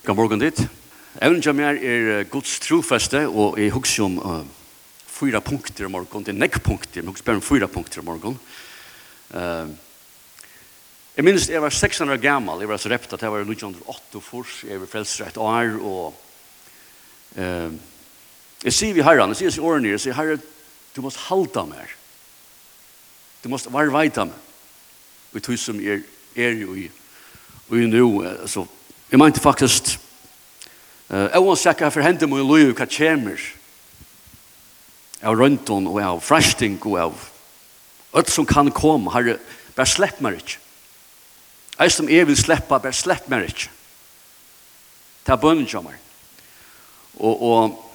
God morgen dit. Evnen som er er Guds trofeste, og jeg husker om uh, fyra punkter i morgen. Det er nekk punkter, men jeg husker om fyra punkter i morgen. Uh, jeg minnes jeg var 600 år gammel. Jeg var så rept at jeg var 1908 fors. Jeg var frelst et år, og uh, jeg sier vi herren, jeg sier i årene, jeg sier herre, du måst halda mer. Du måst varveita meg. Og tog som er, er jo i, og i nu, så Jeg mente faktisk uh, Jeg vil sikkert for hende min løy hva kommer av røntgen og av frashting og av alt som kan komme Herre, bare slepp meg ikke Jeg som jeg vil slippe, bare slepp meg ikke Ta bønnen til meg og, og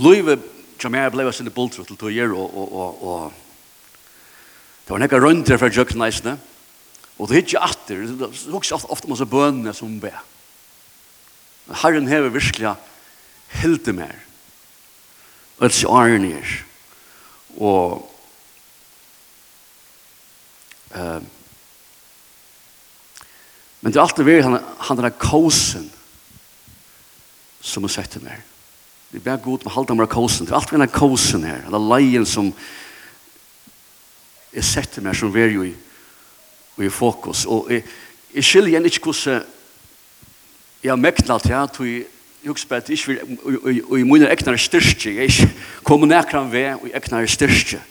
løyve som jeg ble sin bultru til to gjøre og, og, og, og. Det var nekka røntgen fra jøkken eisene Og det er ikke atter, det er også ofte masse bønene som be. Men Herren hever virkelig hilde mer. Og et sjarnir. Og uh, men det er alltid vært han, han er kåsen som er sett mer. Det er bare god med halda mer kåsen. Det er alltid vært han kåsen her. Han er leien som er sett mer som vi er jo i i fokus. Og jeg, jeg skiljer igjen ikke hvordan jeg har mekna til at jeg husker at jeg ikke vil, og i mine egnar styrke, jeg ikke kommer nærkere ved og i egnar styrke.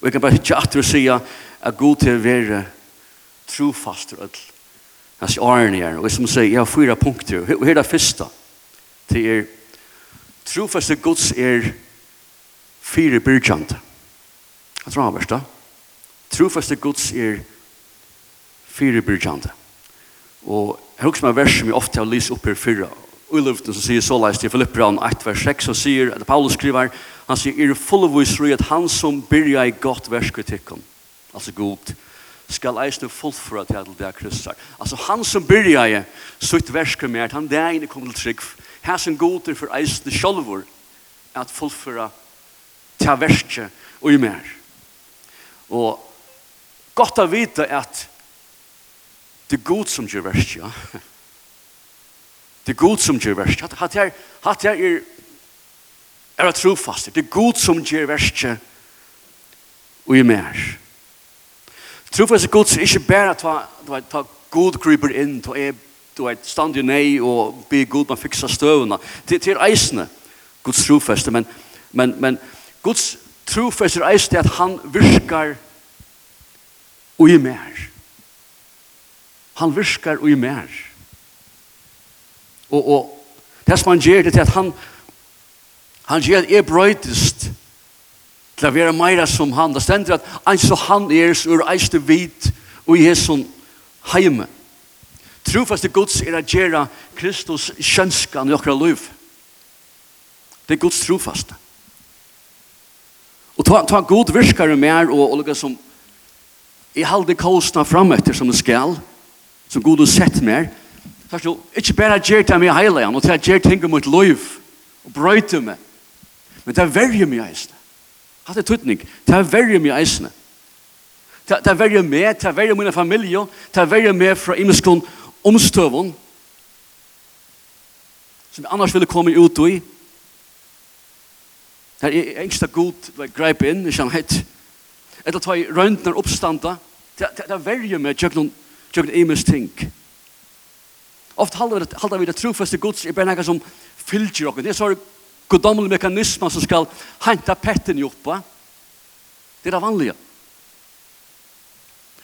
Og jeg kan bare ikke atter å si at god til å være trofast og alt. Hans årene her, og som sier, jeg har fyra punkter, og her er det første, til er, trofaste gods er fire byrkjant. Jeg tror han verst da. Trofaste gods er fire byrjande. Og jeg husker meg vers som jeg ofte har lyst opp her fyrra, Og i luften så sier såleis til Filippe Filippran 1 vers 6 og sier, at Paulus skriver, han sier, er full fullvis vis at han som byrja i godt verskritikken, altså god, skal eisne fullfra til at det er kristar. Altså han som byrja i sutt verskritikken, han det er inne kom til trygg, her som god er for eisne sjolvor, at fullfra til verskje og i mer. Og godt å vite at Det er god som gjør verst, ja. Det er god som gjør verst. Hatt jeg, hatt her er, er trofast. Det er god som gjør verst, ja. og i mer. Trofast er god som ikke bare ta, ta, ta god kryper inn, ta er du vet, stand i nei og be god man fiksa støvna. Det, det er eisne, Guds trofeste, men, men, men Guds trofeste er eisne at han virkar og i mer. Han virkar og i mer. Og, og det som han gjør det til at han han gjør at jeg brøytest til å være meira som han. Det stender at ein så han er så er eiste vit og i hesson heime. Trofaste gods er at gjøre Kristus kjønskan i okra liv. Det er gods trofaste. Og ta, ta god virkare mer og, og lukka som i halde kostna fram etter som det skal som god har sett mer, så er det ikke bare gjør det meg heilig, og det er gjør ting om mitt liv, og brøyte meg. Men det er verre mye eisene. Hatt er tøtning. Det er verre mye eisene. Det er verre meg, det er verre mine familie, det er verre meg fra imenskån omstøvån, som vi annars ville komme ut i. Det er engst av god du er greip inn, ikke han hett. Etter at jeg røntner oppstanda, det er verre meg, tjøkken noen tjøkken imens ting. Ofte halda vi det trofeste gods i bare som fylgjer okken. Det er sånn godomlig mekanismer som skal hanta petten i oppa. Det er det vanlige.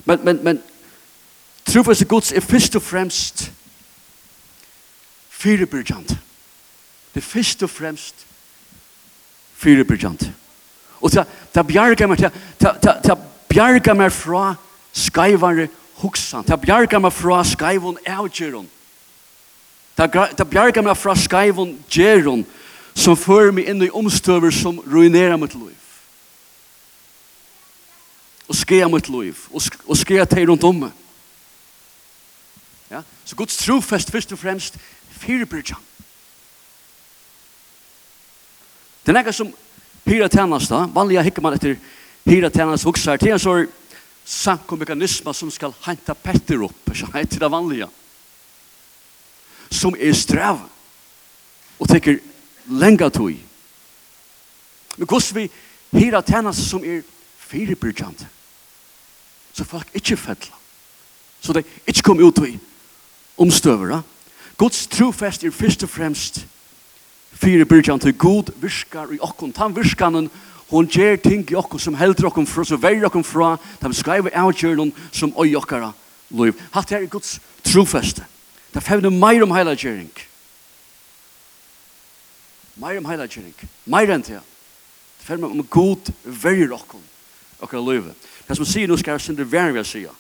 Men, men, men trofeste gods er først og fremst fyrirbyrjant. Det er først og fremst fyrirbyrjant. Og det, det bjarga meg, til det, det bjerger meg fra skyvare hugsan. Ta bjarga meg fra skaivon avgjøron. Ta, ta bjarga meg fra skaivon gjeron som fører meg inn i omstøver som ruinerer mitt liv. Og skrev mitt liv. Og, sk og skrev teg rundt om meg. Ja? Så Guds trofest først og fremst fyrebyrjan. Det er nekka som hyra tennast da. Vanliga hikker man etter hyra tennast huksar. Det er en sånn sankomekanismer som skal henta petter opp, så heter det vanlige, som er strev, og teker lenga tog. Men hvordan vi hira tænas som er fyrirbyrkjant, så folk ikke fettla, så de ikke kom ut i omstøvera. Guds trofest er først og fremst fyrirbyrkjant, til god virkar i okkon, tan virkanen, og gjør ting i okkur som heldur okkur fra, som verger okkur fra, da vi skriver avgjøren som oi okkara liv. Hatt er Guds trofeste. Det er fevne meir om heila gjøring. Meir om heila gjøring. Meir enn det. Det fevne om god verger okkur okkara liv. Det som sier nu skal jeg sindre verger a sia.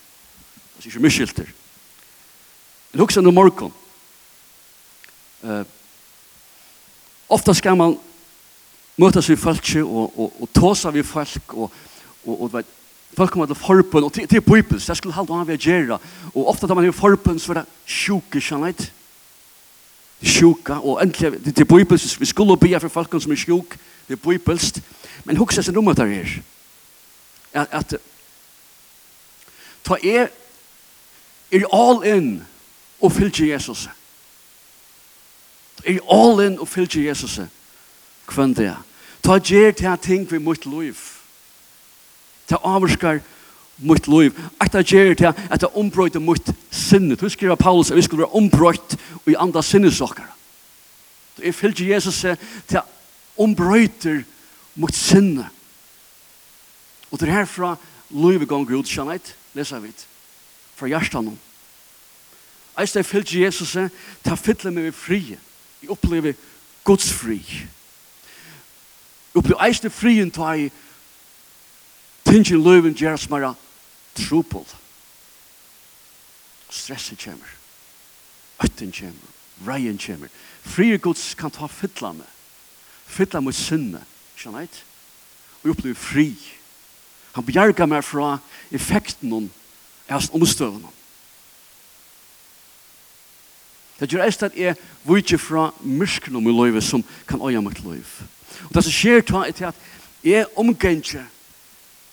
Det er ikke myskilter. Men hukse no morgon. Uh, ofta skal man møtes vi folk og, og, og tåser vi folk og, og, og vet, folk kommer til forbund og til, til bøybels, det skulle halte hva vi gjør og ofte tar man i forbund så er det sjuke kjennhet sjuka og endelig til, til bøybels, vi skulle be for folk som er sjuk det er bøybels men hukse seg nummer der her at, at ta er er all in og fylgje Jesus. Er all in og fylgje Jesus. er kvann det. Ta gjer til ting vi mot liv. Ta avskar mot liv. At ta gjer til at ta ombrøyte mot sinnet. Du skriver Paulus at vi skulle være ombrøyt og i andre sinnesokker. Du er fyllt Jesus til ombrøyter mot sinnet. Og det er herfra livet gong ut, skjønner leser vi fra hjertan om. Eist jeg fyllt Jesus, ta fylle meg med fri. Jeg opplever Guds fri. Oppi eisne frien ta i tingin løyven gjeras mara trupel. Stresset kjemmer. Øtten kjemmer. Reien kjemmer. Frie gods kan ta fytla med. Fytla med sinne. Skjønne eit? Og jeg opplever fri. Han bjerga meg fra effekten om hans omstøvende. Det gjør eist at jeg vujtje fra myrskene om i løyve som kan øya mitt løyve. Og det som skjer ta er til at jeg omganger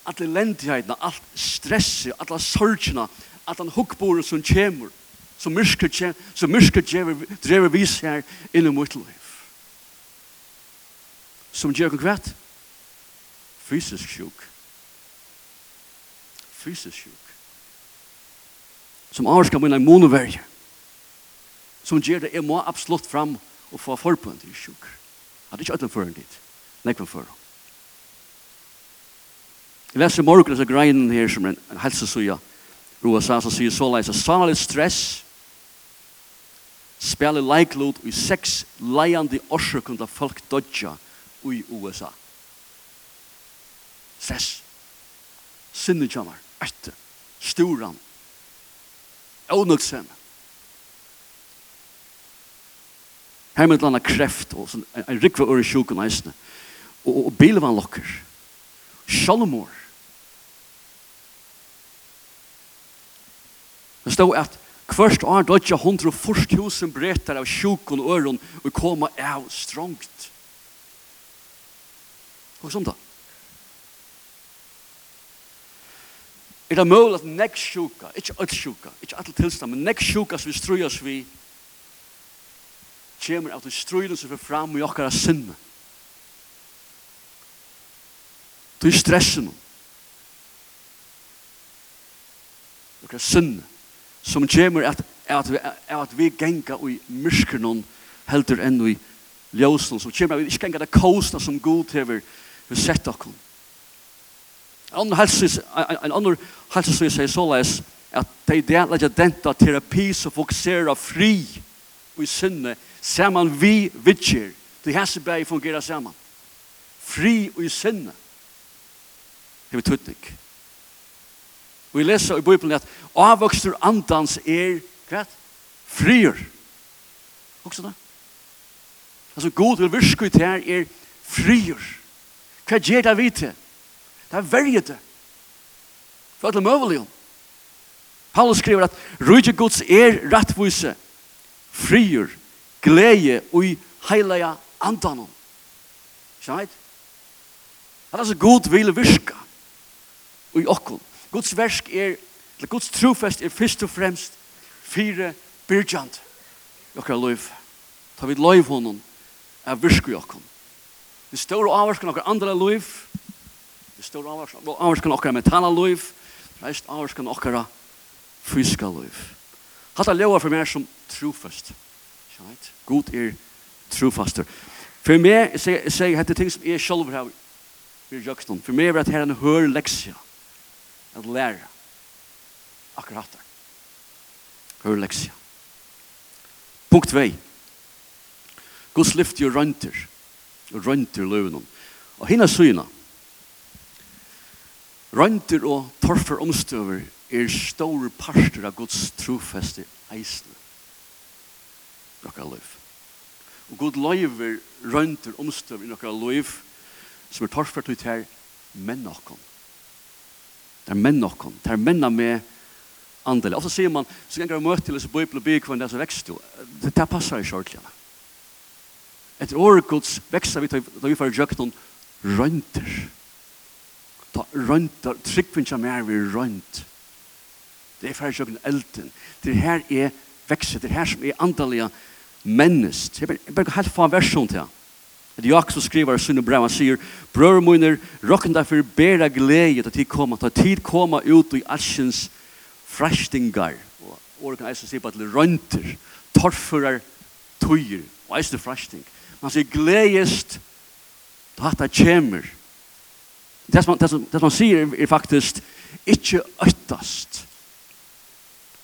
alle lendigheten, alt stresset, alle sorgene, at alle hukkboren som kommer, som myrker, som myrker drever vis her inn i mitt liv. Som gjør konkret, fysisk sjuk. Fysisk sjuk. Som avskar mine monoverje. Som gjør det, jeg må absolutt fram og få forbund i sjukker Han er ikke ødelen føren dit. Nekven føren. Jeg leser i morgen så greinen her som en, en helsesuja Roa sa så sier så leis at sannelig stress spiller leiklod i seks leiande årsøkund av folk dodja i USA. Stress. Sinnekjammer. Erte. Storan. Ånøksemme. Her med et eller kreft og sånn, en rikve øre sjuken eisne. Og, og bilvan lokker. Shalomor. Det stod at Kvørst år dødja hundre og først tusen bretter av sjukken og øron og koma av strongt. Og som da. Er det mulig at nek sjuka, ikke alt sjuka, ikke alt tilstand, men nek sjuka som vi strujas vi kommer av den strøyden som er fram i okkara sinne. Du er stressen. Okkara sinne. Som kommer at, at, vi, at vi genga i myskerne heldur enn i ljósen. Som kommer at vi ikke genga det kosta som god hever vi sett okkur. En annen helse som jeg sier så les at de deler ikke denta terapi som fokuserer fri og i sinne saman vi vitjer, til hese bæg fungerer saman. Fri og i sinne. Det er tøtning. Og vi leser i Bibelen at avvokster andans er, hva? Frier. Også det? Altså, god vil virke ut her er frier. Hva gjør det vi til? Det er verje det. For alle møvelige. Paulus skriver at rydde gods er rettvise, frier, glede ui heilige andan. Skjønner Det er så god vil virka i okkur. Guds versk er, eller Guds trofest er først og fremst fire byrjant i okkar loiv. Ta vid loiv honom er virku i okkon. Vi står og avvarskan okkar andra loiv, vi står og avvarskan okkar metala loiv, reist avvarskan okkar fysiska loiv. Hatta leua for meg som trofest. Right? God er trofaster. For meg, jeg sier dette ting som jeg selv har i Jøkstånd. For meg er at her en hør leksja. At lære. Akkurat der. Hør leksja. Punkt 2. Guds lyft jo rønter. Rønter løvnum. Og hinna syna. Rønter og torfer omstøver er store parter av Guds trofeste eisne nokka nokkara liv. Og god løyver røynter omstøv i nokka liv som er torfert ut her menn okkom. Det er menn okkom. Det er menna med andelig. Ofta sier man, så ganger jeg møte til disse bøyble og bygge hva enn det som vekst jo. Det, det passer ikke ordentlig. Etter året gods vekster vi da vi får gjøkt noen røynter. Ta røynter, tryggvinn som er vi røynt. Det er fyrir sjøkken elden. Det her er vekset, det her som er andalige mennest. Jeg bare helt få en versjon til han. Det er Jakob som skriver i Sunne Brev, han sier, Brøver munner, råkken derfor bæra glede til tid koma, ta tid koma ut i alskens frashtingar. Og året kan eisen si på at det rønter, torfører, tøyer, og eisen frashting. Man sier, gledest, da hatt det kjemer. Det som, det, som, det som man sier er faktisk, ikke øttast,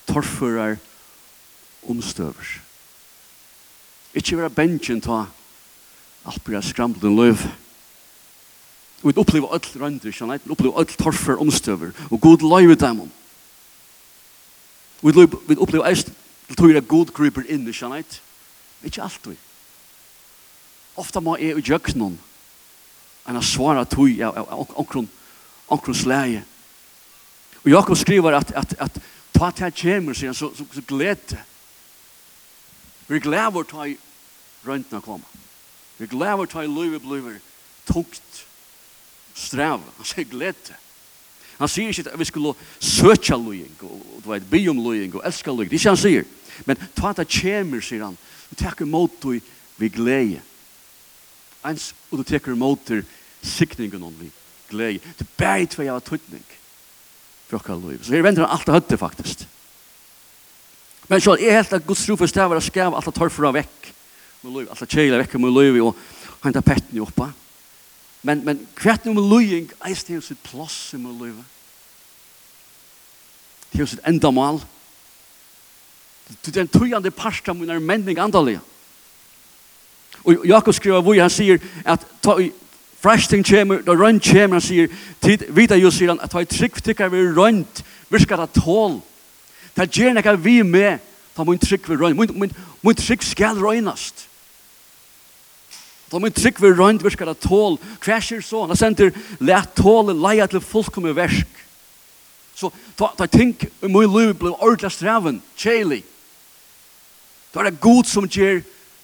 torfører, omstøver. Ikke være bensjen ta alt blir skramlet en løv. Og vi opplever alt rønder, vi opplever alt torfer omstøver, og god løy ved dem. Vi opplever eist til tog er god griper inn, kjennet, ikke alt vi. Ofta må jeg gjøk noen, enn å svare tog av omkron slæge. Og Jakob skriver at, at, at ta til kjemer, sier han, så, så, så glede. Vi gleder ta i røntene komme. Vi glæver til at livet bliver tungt strev. Han sier glede. Han sier ikke at vi skulle søke løying, og du vet, by om løying, og elske løying. Det er ikke han sier. Men ta at det kjemer, sier han. Du teker mot du vi glede. Ens, og du teker mot du sikningen om vi glede. Det er bare tvei av tøytning for okkar løying. Så her venter han alt det høtte, faktisk. Men så, er helt at Guds tro for stedet var å skrev alt det torfer av vekk med löv alltså tjejla vecka med löv og han tar petten i oppa. men men kvärt nu med löjing är det sitt plats med löv det är sitt ändamål det er en tojande parsta med när menning andalig. Og Jakob skriver hvor han sier at ta i Frashting chamber, da rønt chamber, han sier, tid, vita jo, sier han, at ta i trygg tykker vi rønt, skal ta tål. Ta gjerne nekka vi med, ta mun trygg vi rønt, mun, mun, mun trygg skal røynast. Da må trygg vi rønt virkar at tål, Hva krasjer så, han sender let tåle leia til fullkomne versk. Så da, da tenk om min liv ble ordentlig streven, kjelig. Da er det god som gjør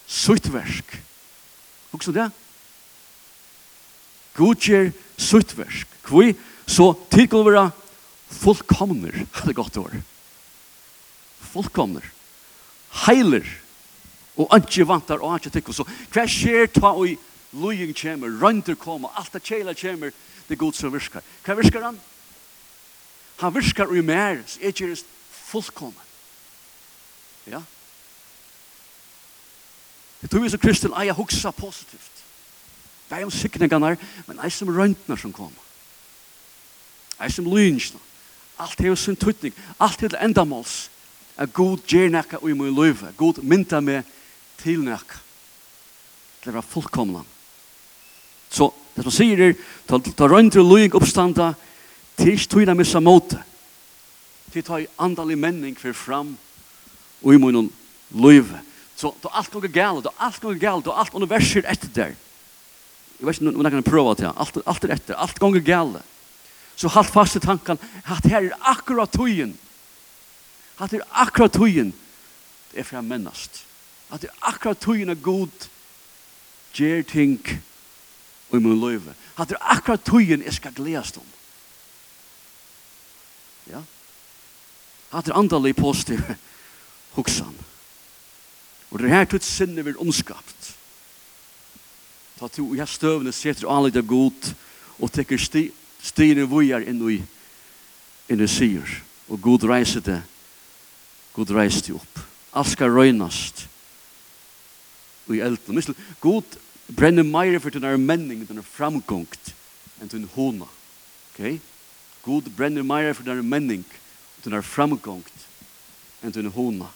sutt versk. Hva det? God gjør sutt versk. Hva så tidkul vera fullkomner, det er godt år. Fullkomner. Heiler. Heiler Og ikke vantar og ikke tikk. Så hva skjer ta og lojen kommer, rønter kommer, alt det kjela kommer, det god som virker. Hva virker han? Han virker og mer, så er ikke fullkommen. Ja? Det tror vi som kristen eier huksa positivt. Det er om sikningene, men det som røntene som kommer. Det som lynjene. Alt er jo sin tøytning. Alt er det endamåls. At god gjerne og i min løyve. God mynda med til nøk. Til å være fullkomna. Så det som sier er, ta, ta røyndre og løying oppstanda, til ikke tøyna missa måte. Til ta i andalig menning for fram, og i munnen løyve. Så det er alt noe gale, det er alt noe gale, det er alt universer etter der. Jeg vet ikke om jeg kan prøve det, alt, alt er etter, alt ganger gale. Så halt fast i tanken, at her er akkurat tøyen. At her er akkurat tøyen, det er fra mennast at det er akkurat tøyen er god gjør ting i min løyve. At det er akkurat tøyen jeg skal gledes om. Ja? At det er andalig positiv hoksan. Og det er her tøyt sinne vil omskapt. Ta to, og jeg støvende setter anlegg av god og tekker sti, stiene vujar inn i inn i sier. Og god reiser det. God reiser det opp. Alt skal røynast i elden. Mysl, god brenner meire for denne menning, denne framgångt, enn denne hona. Ok? God brenner meire for denne menning, denne framgångt, enn denne hona.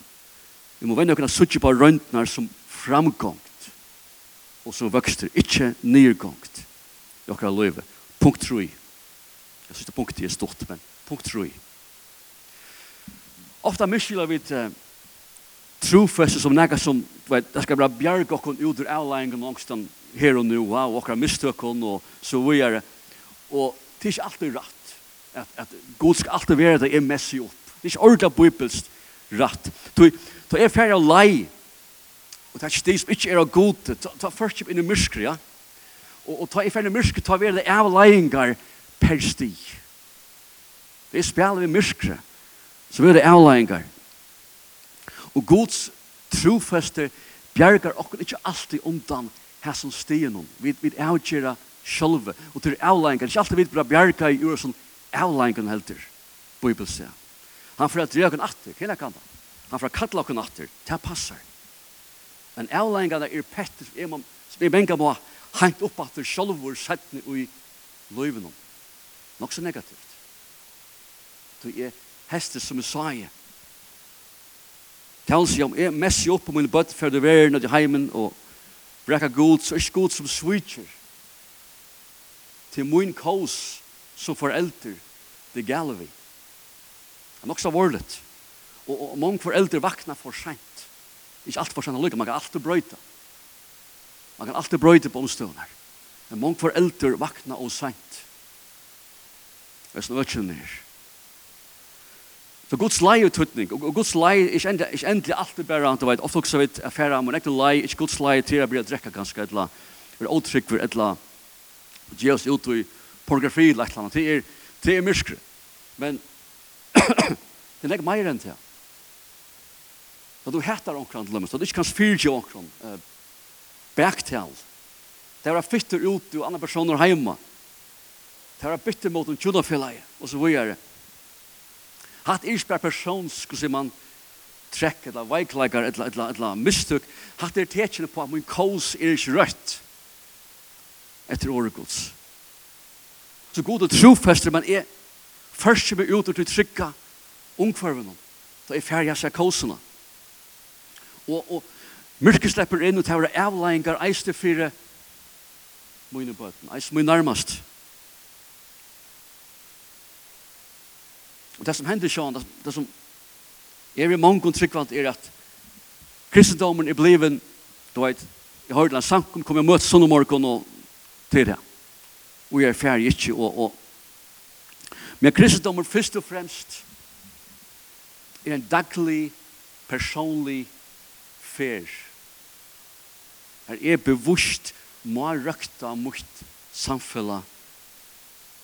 Vi må vende okkurna suttje på røntnar som framgångt, og som vøkster, ikkje nyrgångt, i okkurna løyve. Punkt 3. Jeg synes det punktet er stort, men punkt 3. Ofta miskyllar vi til trofeste som nega som, vet, det skal bare bjerg okkon ut ur avlæringen langstan her og nu, ja, og okkar mistøkken og så videre. Og det er ikke alltid rett. At, at god skal alltid være det er messi opp. Det er ikke ordentlig bibelst rett. Da er færre lei, og det er ikke det som ikke er av god, ta først inn i myskri, ja. Og, og ta er færre myskri, ta være det avlæringar per sti. Det er spjallet vi myskri, så vi er det avlæringar. Og Guds trofeste bjergar okkur ikkje alltid undan hæsson stien hon. Vi, vi avgjera sjølve, og til avlæringar, ikkje alltid vi bra bjerga i ur som avlæringar heldur, Bibel sier. Han får at dreja okkur natter, kjenner kan han. Han får at kalla okkur natter, det passar. Men avlæringar er petter, er man, som er menga må hangt opp at sjølvor settne i løyven hon. Nok så negativt. Du er hester som er saie, Tal sig om er messi opp på min bøtt for det verden og til heimen og brekka god, så er ikke god som switcher Til min kaos som forelder det gale vi. Det er nok så vorlet. Og, og mange forelder vakna for sent. Ikke alt for sent lykke, man kan alltid brøyta. Man kan alltid brøyta på omstående. Men mange forelder vakna og sent. Det er Jeg snøtjen nere. Så Guds lei er tøtning, og Guds lei er ikke endelig, ikke endelig alltid bare, du vet, ofte også vet affæra, men ikke lei, ikke Guds lei til å bli å drekke ganske, etla, eller åtrykk for etla, gi oss ut i pornografi, eller etla, det er, det er myrskre. Men det er ikke mer enn det. Da du hættar omkran til lømmes, da du ikke kan spyrja omkran, uh, bæktal, det er fytter ut og andre personer heima, det er bytter mot en tjunafellegi, og så videre. Hatt er ikke bare persons, skulle si man, trekk, eller veikleikar, eller, eller, eller mistøk. Hatt er tekjene på at min kås er ikke rødt etter året gods. Så god og trofester, men jeg først kommer ut til trykka ungfarvene. Da er ferdig av seg kåsene. Og, og myrket slipper inn og tar avleggingar eiste fire mine bøten, eiste mine nærmast Og det som hender sånn, det det som er i mange tryggvant er at kristendommen er bliven, du vet, jeg har i Høyland sankum kommer jeg møte sånn om morgen og til det. Og jeg er ferdig ikke, og, og. Men kristendommen først og fremst er en daglig, personlig fer. Her er bevusst må røkta mot samfella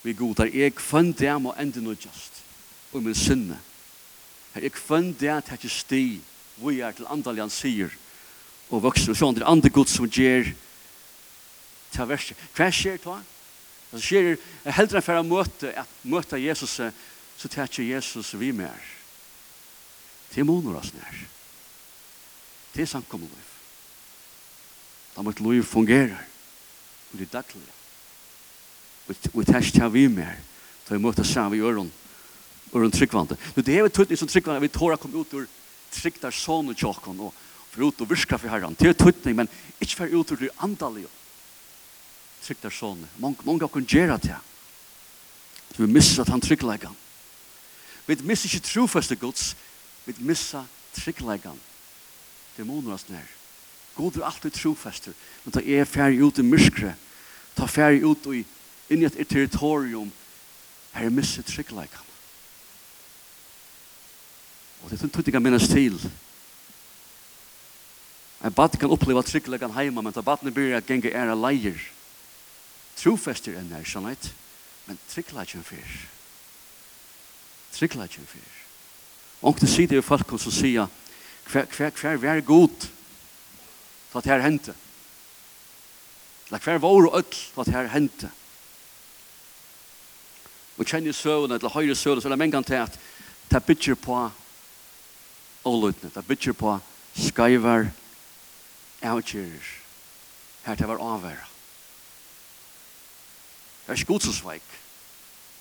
vi god. Her er kvann det må enda noe just og min sinne. Her er kvann det at jeg sti, hvor jeg er til andaljan sier, og vokser, og sånn, det er andre god som gjør ta verset. Hva skjer da? Det skjer, er heldre enn for å møte, at møte Jesus, så tar ikke Jesus vi mer. Det er måneder oss nær. Det er samkommet liv. Da må et liv fungere. Og det er daglig. Og det er ikke vi mer. Da vi møter sammen i øren og rundt tryggvande. Nu det er jo tøytning som tryggvande vi tåra kom ut ur tryggtar og och og for ut og virka for herran. Det er tøytning, men ikke for ut ur det andaliga. Tryggtar son. mange av kun gjerra det. Så vi missa at han tryggleggan. Vi missa ikke trofaste gods. Vi missa tryggleggan. Det månar oss nær. God er alltid trofester, men ta er ferdig ut i myskre, ta ferdig ut i, inn i et territorium, her er misse tryggleikene. Og det tror jeg kan minnes til. En bad kan oppleva tryggleggan heima, men til badene blir at genge er leier. Trofester enn er, sannheit, men tryggleggan fyr. Tryggleggan fyr. Og det sier det jo folk som sier, hver, hver, hver, hver god, til at her hente. Eller hver vår og øtl, til at her hente. Og kjenner søvnene, eller høyre søvnene, så er det mengan til at det bytter på olutne. Det bytjer på skaivar avgjerer. Her det var avværa. Det er ikke godsosveik,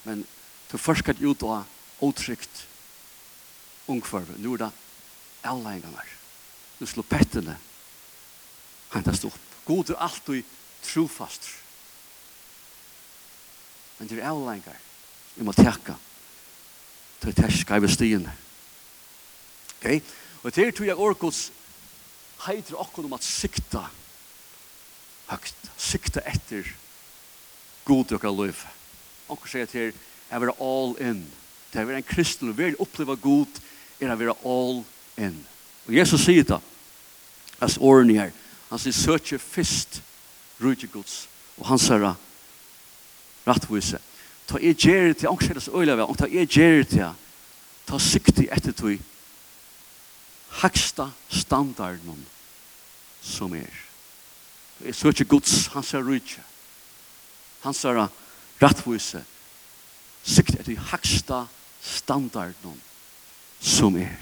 men du forskat ut av åtrykt ungfarve. Nå er det alle enganger. Nu slår pettene hentast opp. God er alltid trofast. Men det er alle enganger. Vi må tekka til det er skaivar stiene. Okay? Og det er tog jeg orkos heiter okkur om at sikta høgt, sikta etter god og løyf. Onkur sier til her, er vera all in. Det er vera en kristen og vil oppleva god er å vera all in. Og Jesus sier det, as årene her, han sier søkje fyrst rujtje gods, og han sier rattvise. Ta er gjerri til, onkur sier det så øyla, onkur ta er gjerri til, ta sikti etter tog haksta standarden som er. Jeg så ikke Guds, han ser rydtje. Han ser rattvise. Sikt er de haksta standarden som er.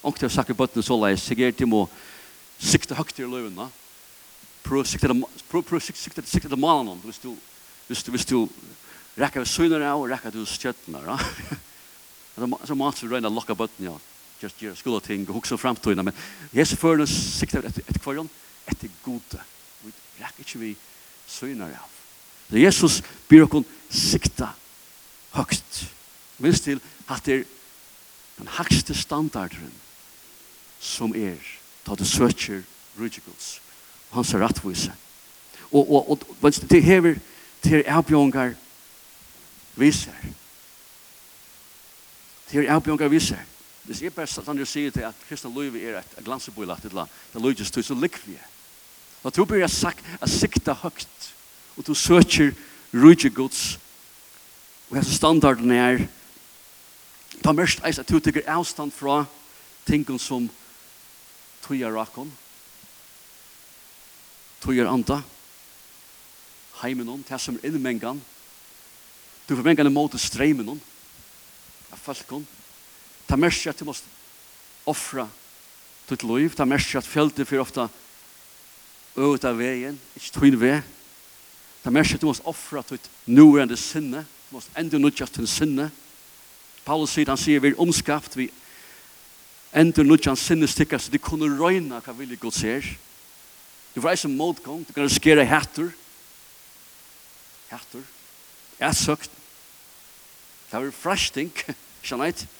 Og til å snakke bøttene så leis, jeg er til må sikte høyt i løvene, prøv sikte det malen om, hvis du, hvis du, hvis du rekker sønner av og rekker du stjøttene, ja. Så måtte vi røyne å lukke bøttene, ja just gjøre skole ting og hukse fremtøyene, men Jesu førene sikter etter, etter kvarjon, etter gode. Vi rekker ikke vi søgner av. Så Jesus byr oss sikta høyst. Minst til at det er den høyste standarden som er da du søker rydgjegods. Hans er rettvise. Og, og, og, og det hever til avbjørnger viser. Til avbjørnger viser. Hvis jeg bare sånn og sier til at kristne løyve er et glansebøyla til land, det løyve til så likvi. Da du jeg sagt at sikta høgt, og du søker rujtje gods, og hans standarden er, ta mest eis at du tykker avstand fra tingene som tuja rakon, tuja anda, heimenon, det som er innmengan, du får mengan i måte streimenon, av falkon, Ta mest at du måste offra ditt liv. Ta mest at fjeldet fyrir ofta ut av veien, ikke tøyn vei. Ta mest at du måste offra ditt nuende sinne. Du måste enda nudjast til sinne. Paulus sier, han sier, vi er omskapt, vi endur til sinne stikka, så de kunne røyna hva vilje Gud ser. Du får eisen motgång, du kan riskere hættur, hættur, sagt det er frashting, skjønneit,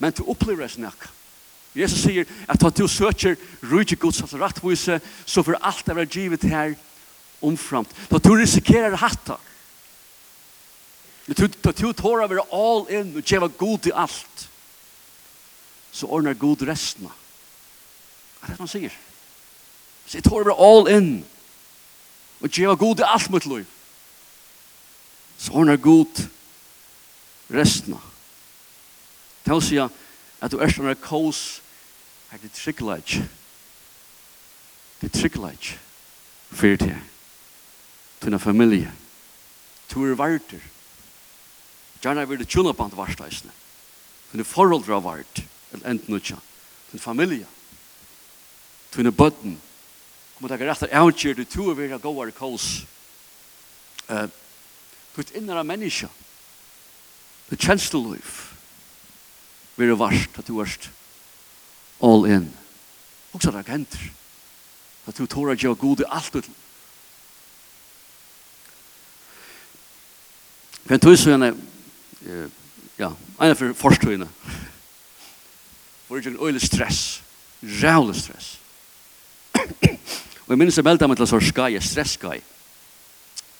men du opplever det snakk. Jesus sier at at du søker rydde Guds altså rettvise, så for alt er givet her omframt. Da du risikerer hatta. Da du tårer å være all in og gjøre god i alt, så ordner god resten. Det er det han sier. Så jeg tårer å være all in og gjøre god i alt mot liv. Så ordner god resten kan si at du er som er kos er det tryggleik. Til tryggleik. Fyr til. Tuna familie. Tu er vartur. Gjerne vil du tjuna på antvarstaisne. forhold forholdra vart. Eller enten utja. Tuna familie. Tuna bøtten. kom at jeg rett at avgjør du tu er vera gåar kås. Uh, Tutt innara menneska. Tutt kjenstoliv. Tutt være varst, at du varst all in. Og så er det agenter. At du tårer ikke å gode alt ut. Men For en tøysøyene, ja, en av forstøyene, var ikke en øyelig stress, rævlig stress. og jeg minnes jeg meldte meg til en sånn skai, en stresskai.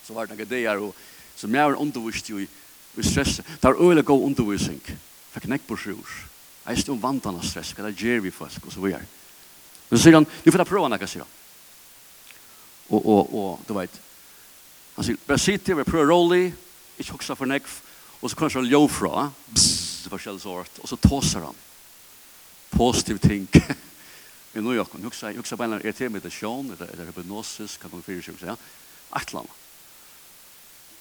Så var det noen ideer, og så jeg var undervist jo i, i stresset. Det var øyelig god undervisning fikk nekk på sjur. Jeg stod om av stress, hva det gjør vi folk, og så videre. Men så sier han, du får da prøve nekka, sier han. Og, og, og, du vet, han sier, bare sitt til, vi prøver rolig, ikke hoksa for nekk, og så kommer han ljå fra, bzzz, forskjellig sort, og så tåser han. Positiv ting. Men nå, Jakob, hoksa, hoksa beina, er det med det sjån, er det hypnosis, kan man fyrir seg, ja, atlan.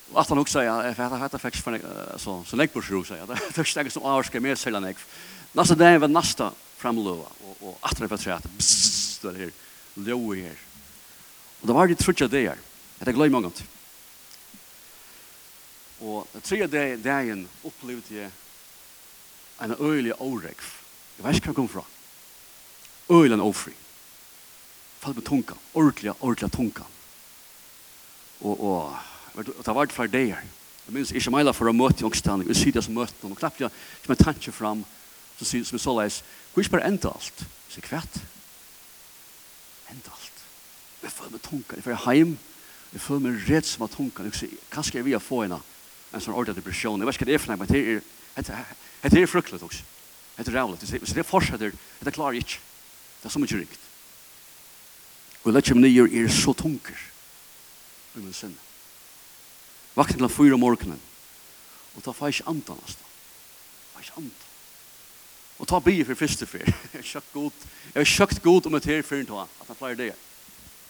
Og att han också säger, för att han heter for för så så lägg på sig säger det. Det stäcker som avarske med selv enn jeg. Nästa dag var nästa framlova og och att det förträtt. Det här låg her. Og det var det trutja där. Det glömmer man inte. Og den tredje dagen opplevde jeg en øyelig årekv. Jeg vet ikke hva jeg kom fra. Øyelig en åfri. Falt med tunga. Ordelig, ordelig tunga. Og, og Og det var det for flere her. Jeg minns ikke meila for å møte i jungstene, vi sier det som møte noen, og knappt jeg som en tanke fram, Så sier som så leis, hvor ikke bare enda alt? Jeg kvett. Enda alt. Jeg føler meg tunga, jeg føler heim, jeg føler meg redd som av tunga, jeg sier, hva skal jeg vi få henne? En sånn ordentlig depresjon, jeg vet ikke hva det er for meg, men det er, det er fruktelig også. Det er rævlig, hvis det fortsetter, det klarer jeg ikke. Det er så mye rikt. Og jeg lett meg nye er så tunker, i min sinne. Vakna til fyra morgenen. Og ta fæs andan nesten. Fæs andan. Og ta bie for første fyr. Jeg har sjøkt god, jeg har sjøkt god om et her fyrin ta. At han flere det.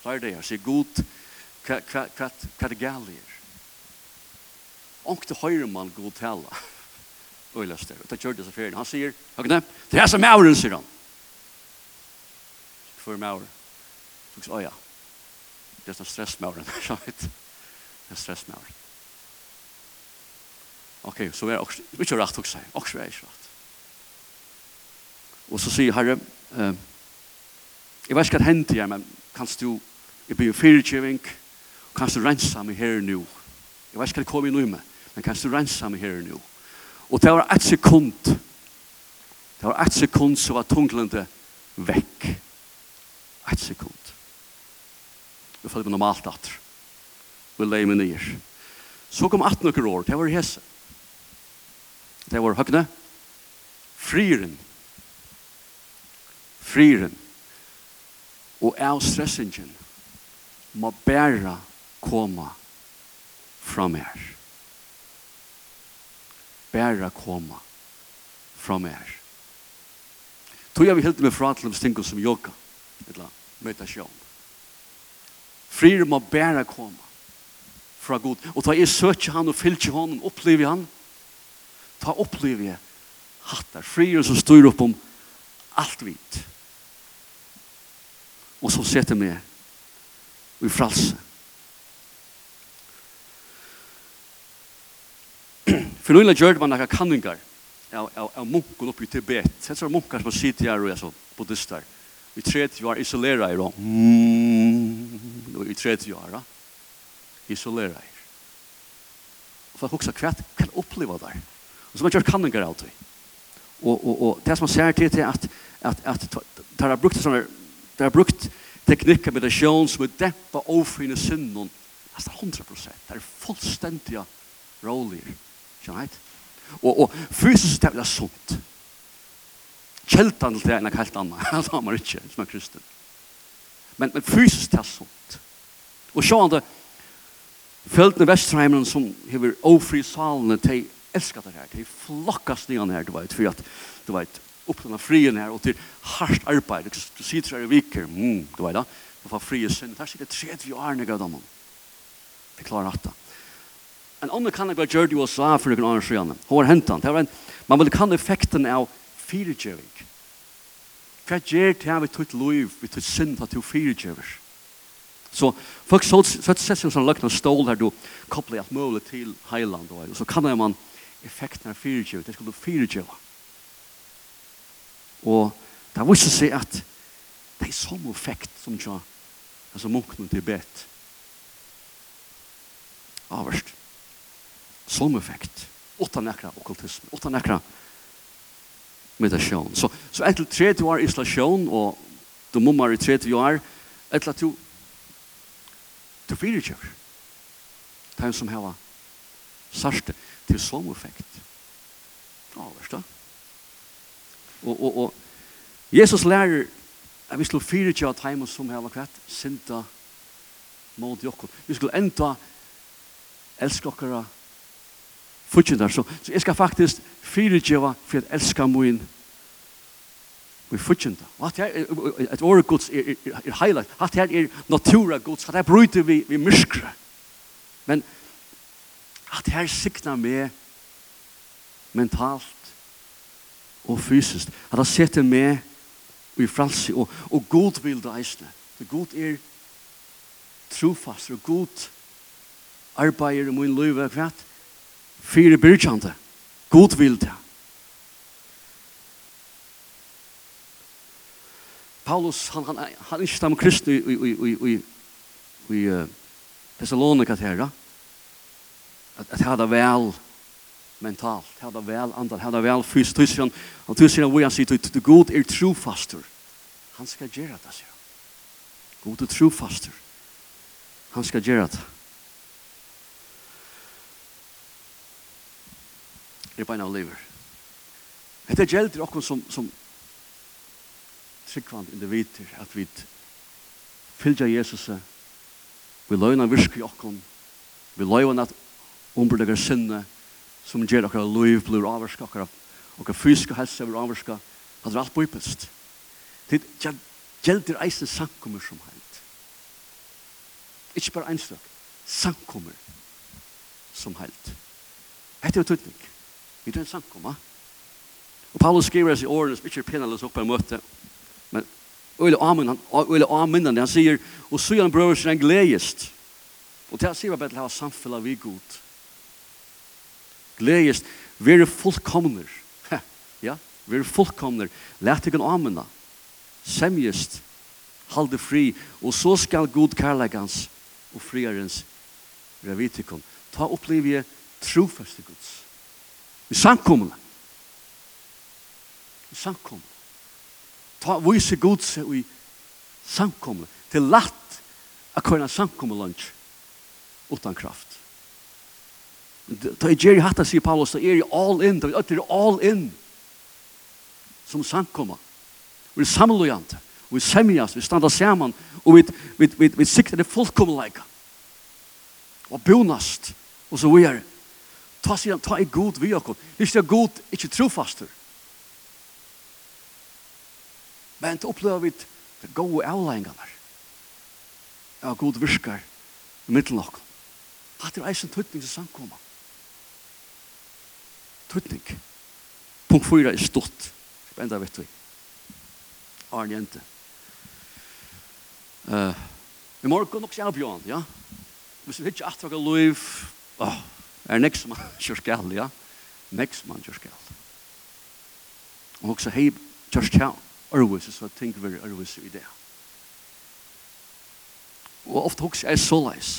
Flere det. Sier god hva det gale er. Og til høyre man god tala. Og jeg løste det. Og ta kjørt disse fyrin. Han sier, Høgne, det er som mauren, sier han. Før maur. Tugs øya. Det er som stressmauren. Det er stressmauren. Ok, så er det ikke rett å Också Også er det rätt. Och så säger Herre, eh, jag vet inte vad händer jeg, men kan du, jag blir fyrtjøving, kan du rensa mig här nu? Jag vet inte vad det kommer nu med, men kan du rensa mig här nu? Och det var ett sekund, det var ett sekund så var tunglande väck. Ett sekund. Vi følte meg normalt att Vi lägger mig ner. Så kom 18 år, det var hese. Det var høgne. Friren. Friren. Og av stressingen må bæra koma fra mer. Bæra koma fra mer. Tog jeg vi helt med fra til stinko som yoga. Eller meditasjon. Friren må bæra koma fra god. Og ta i søker han og fylker han og opplever han, ta opplever jeg hattar, frier som styr opp om alt vitt. Og så setter meg i fralse. For noen gjør man noen kanningar av, av, av munken oppe i Tibet. Det er munkar som sitter her og er så buddhister. Vi tredje år isolerar jeg då. I 30 år isolerar jeg. Og for jeg husker hva kan oppleva der. Så man gjort kanninger alltid. Og, og, og det som man ser til er at, at, at det har brukt, som er, det har brukt teknikker, meditasjon som er dempa overfriende synden nesten 100 prosent. Det er fullstendig rolig. Skjønner jeg? Og, og fysisk det er sunt. Kjeltan til det er noe helt annet. Han sa man ikke som er kristen. Men, men fysisk det er sunt. Og sjående, Følgene Vesterheimen som hever ofri salene til elskar det her. Det er flokkast nian her, du vet, for at, du vet, oppnå frien her, og til hardt arbeid, du sitter her i viker, mm, du vet da, du får frie synd, det er sikkert 30 år nega dem. Det klarer at det. En annen kan jeg bare gjøre det i USA for noen annen siden. Hva var hentan? Det var en, man vil kan effekten av firegjøving. Hva gjør det her vi tog liv, vi tog synd, at du firegjøver? Så folk så sett seg som løgn og stål her, du koppler alt mulig til heiland, og så kan man effekten av fyrirtjøv, det skulle fyrirtjøv. Og det viste seg at det er samme effekt som tja, altså munkene til bet. Averst. Samme effekt. Åtta nekra okkultisme, åtta nekra meditasjon. Så, så etter 30 år isolasjon, og du mummer tre 30 år, etter at du, du fyrirtjøv. Det er en som hever sørste til som effekt. Ja, verst Og, og, og Jesus lærer at vi skulle fyre til at heimen som her kvett, synda mot jokken. Vi skulle enda elske okkara futjindar. Så, så jeg skal faktisk fyre til for at elska min vi futjinda. Og at her, et året gods er, er, er highlight. At her er natura gods. At her bryter vi, vi myskre. Men at her sikna meg mentalt og fysiskt. At han setter meg i fralsi og, og god vil det eisne. Det god er trofast og god arbeider i min liv og kvart Fyre byrkjande. God vil det. Paulus, han, han, han er ikke stamme kristne i, i, i, i, i, i, i Thessalonika til her, at ha det vel mentalt, ha det vel andal, ha det vel fyrst. Du sier han, du sier han, han sier, du god er trofastur. Han skal gjøre det, sier han. God er trofastur. Han skal gjøre det. Det er beina av livet. Hetta gjelder okkur som, som tryggvand individer, at vi fylgja Jesus, vi løgna virke i okkur, vi løgna at umbra sinne som gjør dere liv blir avvarska, dere fysiska helse blir avvarska. det er alt bøypest. Det gjelder eisen samkommer som heilt Ikke bare einstøk, samkommer som heilt Hette er tøytning. Vi tar en samkommer. Og Paulus skriver i årene som ikke er penaløs oppe i møte, men Øyle Amen, han, Øyle Amen, han sier, og så gjør han brøver sin gledest. Og til han sier vi bare til å ha samfunnet vi godt gledes, vere fullkomner. Ja, ja, vere fullkomner. Lært ikke amena. Semjest, halde fri, og så skal god kærleggans og friarens revitikon. Ta opplevje trofaste gods. I samkommene. I samkommene. Ta vise god seg i samkommene. Til latt å kunne samkomme lunch utan kraft. Da jeg gjør Hatta, sier Paulus, da er jeg all in, da er all in som samkommer. Vi er samlojante, vi er semjas, vi standa saman, og vi, vi, vi, vi sikter det fullkomleika. Og bonast, og så vi er. Ta, sier, han, ta i god vi okkom. Lyst er god, ikke trofastur. Men til opplever vi det gode avleggingarnar. Ja, god virker i middelen okkom. Hatt er eisen tøytning til samkommer tøtning. Punkt 4 er stort. Enda vet vi. Arne Jente. Uh, I morgen nok sier Bjørn, ja. Hvis vi ikke atver hva liv, oh, er nek som man kjør skall, ja. Nek som man kjør skall. Og også hei kjør skall, Arvis, så tenk vi Arvis i det. Og ofte hokser jeg så leis.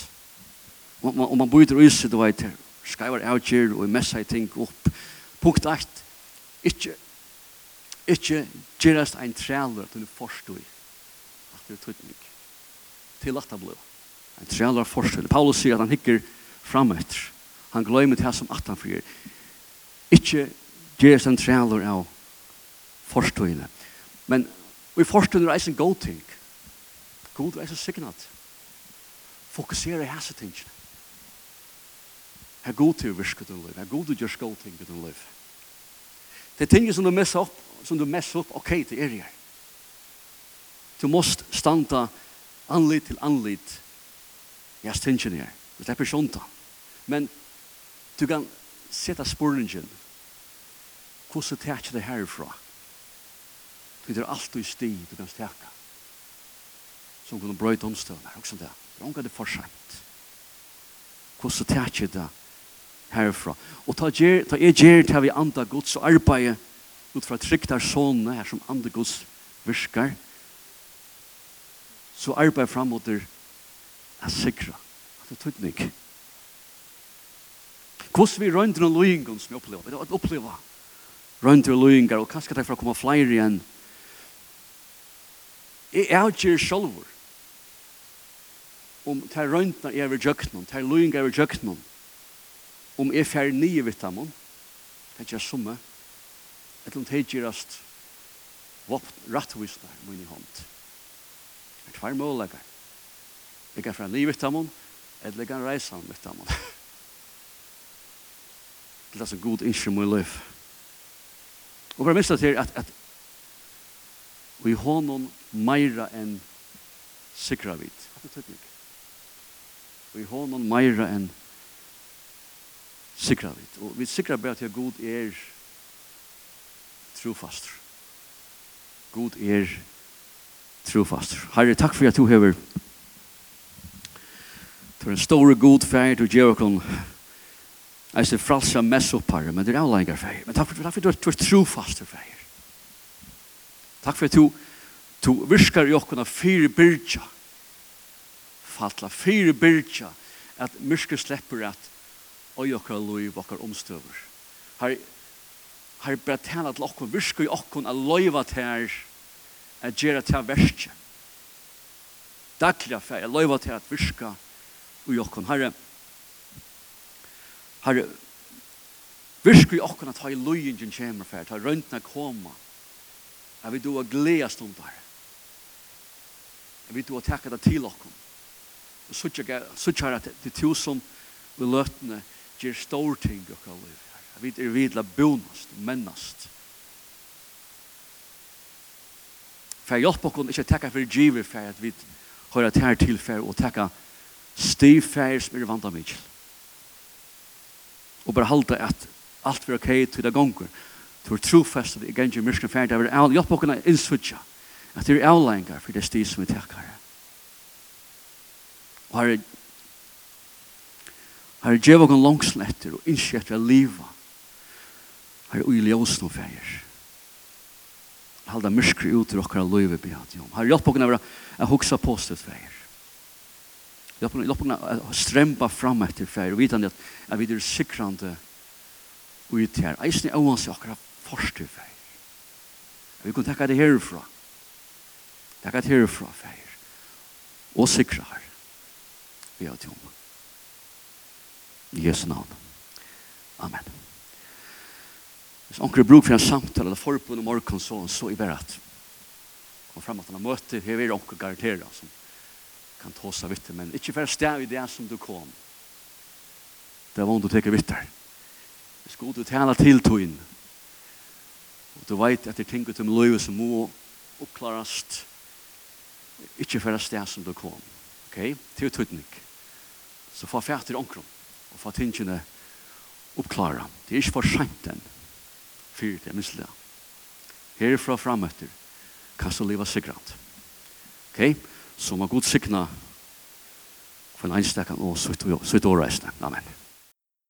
Og man, og man bryter ut, du vet her skreiver avgjør og messa i ting opp. Punkt 8. Ikke, ikke gjerast ein træler til du forstår at det er tøytning. Til at det blir. En træler forstår. Paulus sier at han hikker fram etter. Han gløymer det som at han fyrir. Ikke gjerast ein træler av forstående. Men vi forstående er en god ting. God er en signat. Fokusere i hese tingene. Her god til å virke din liv. Her god til å gjøre skål ting i din liv. Det er ting som du messer opp, som du messer opp, ok, det er jeg. Du måst standa anlit til anlit. Jeg stinger her. Det er personta. Men du kan sette spurningen Hvordan tar det herifra. Det er alt i sti du kan steka. Som kunne brøyde omstøvner. Også det. Det er omgå det for sent. Hvordan tar det herfra? herfra. Og ta, gjer, ta jeg gjer til vi andre gods og arbeid ut fra trygt av sånne her som andre gods virker, så arbeid fram mot er sikra. Det er tydning. Hvordan vi røyndre og løyngen som vi opplever, vi har opplevd oppleve røyndre og løyngar, og kanskje det er for å komme flere igjen. Jeg er ikke selv om det er røyndene jeg vil ved jøkkenen, det er løyngar jeg vil ved jøkkenen, om jeg fer nye vitamon, det er ikke summe, et eller annet gjerast rattvisnar min i hånd. Det er tvær målegar. Jeg kan fra nye vitamon, eller jeg kan reise av vitamon. det er så god innskjøm i liv. Og bare mista til at, at vi har noen meira enn sikra vid. Vi har noen meira enn sikra vi. Og vi sikra bare til at god er trofast. God er trofast. Herre, takk for at du hever for en stor god feir til Jerichon Jeg ser fralsa mess opp her, men det er avleggar feir. Men takk for, takk for at du er trofast feir. Takk for at du, du virkar i okkona fire byrja. Fatla fire byrja at myrske slipper at og i okkar loiv okkar omstøver. Her, her bare tala til okkar virka i okkar a loiva til a gjerra til verskje. Daglig affær, a loiva til at virka i okkar. Herre, herre, virka i okkar at ha i loiingen kjemer fær, ta røntna koma, at vi do a glea stundar, at vi du a takka det til okkar. Og så tjekk her at det er tusen vi løtene, ger stor ting och kall liv. Vi är vidla bonast, mennast. För jag hoppas att inte tacka för givet för att vi har ett här tillfälle och tacka stiv färg som är av mig. Och bara halta att allt var okej till det gånger. Du var trofast att det är inte myrskan färg. Det var all, jag hoppas att insvudja att det är avlängar för det stiv som vi tackar. Och herre, Herre, djeva kon langsne etter og innskje etter å liva. Herre, ui ljøsen og feir. Halda myrskri ut ur okkar løyve behat, Jom. Herre, hjelp okkara å hugsa påstøtt feir. Hjelp okkara å strempa fram etter feir og vitande at vi er sikrande ut her. Eisen er oans i okkara forstu feir. Vi kan takka det herifra. Takka det herifra feir. Og sikra her. Behat, Jom. I Jesu navn. Amen. Hvis onker bruk for en samtale eller forbund om morgen, så, så i berat. Kom fram at han har møte, her er onker garantera som kan ta seg vitt, men ikke for steg i det som du kom. Det var om du teker vitt der. Vi skal du tjene til togjen. Og du vet at det er ting ut om som må oppklarast ikke for steg som du kom. Ok? Til utrytning. Så få fært til onkron og få tingene oppklare. Det er ikke for sent den, for det er mislig. Herfra framøtter kan så leva sikrant. Ok? Så må Gud sikna for en einstakan og sutt og reisne. Amen.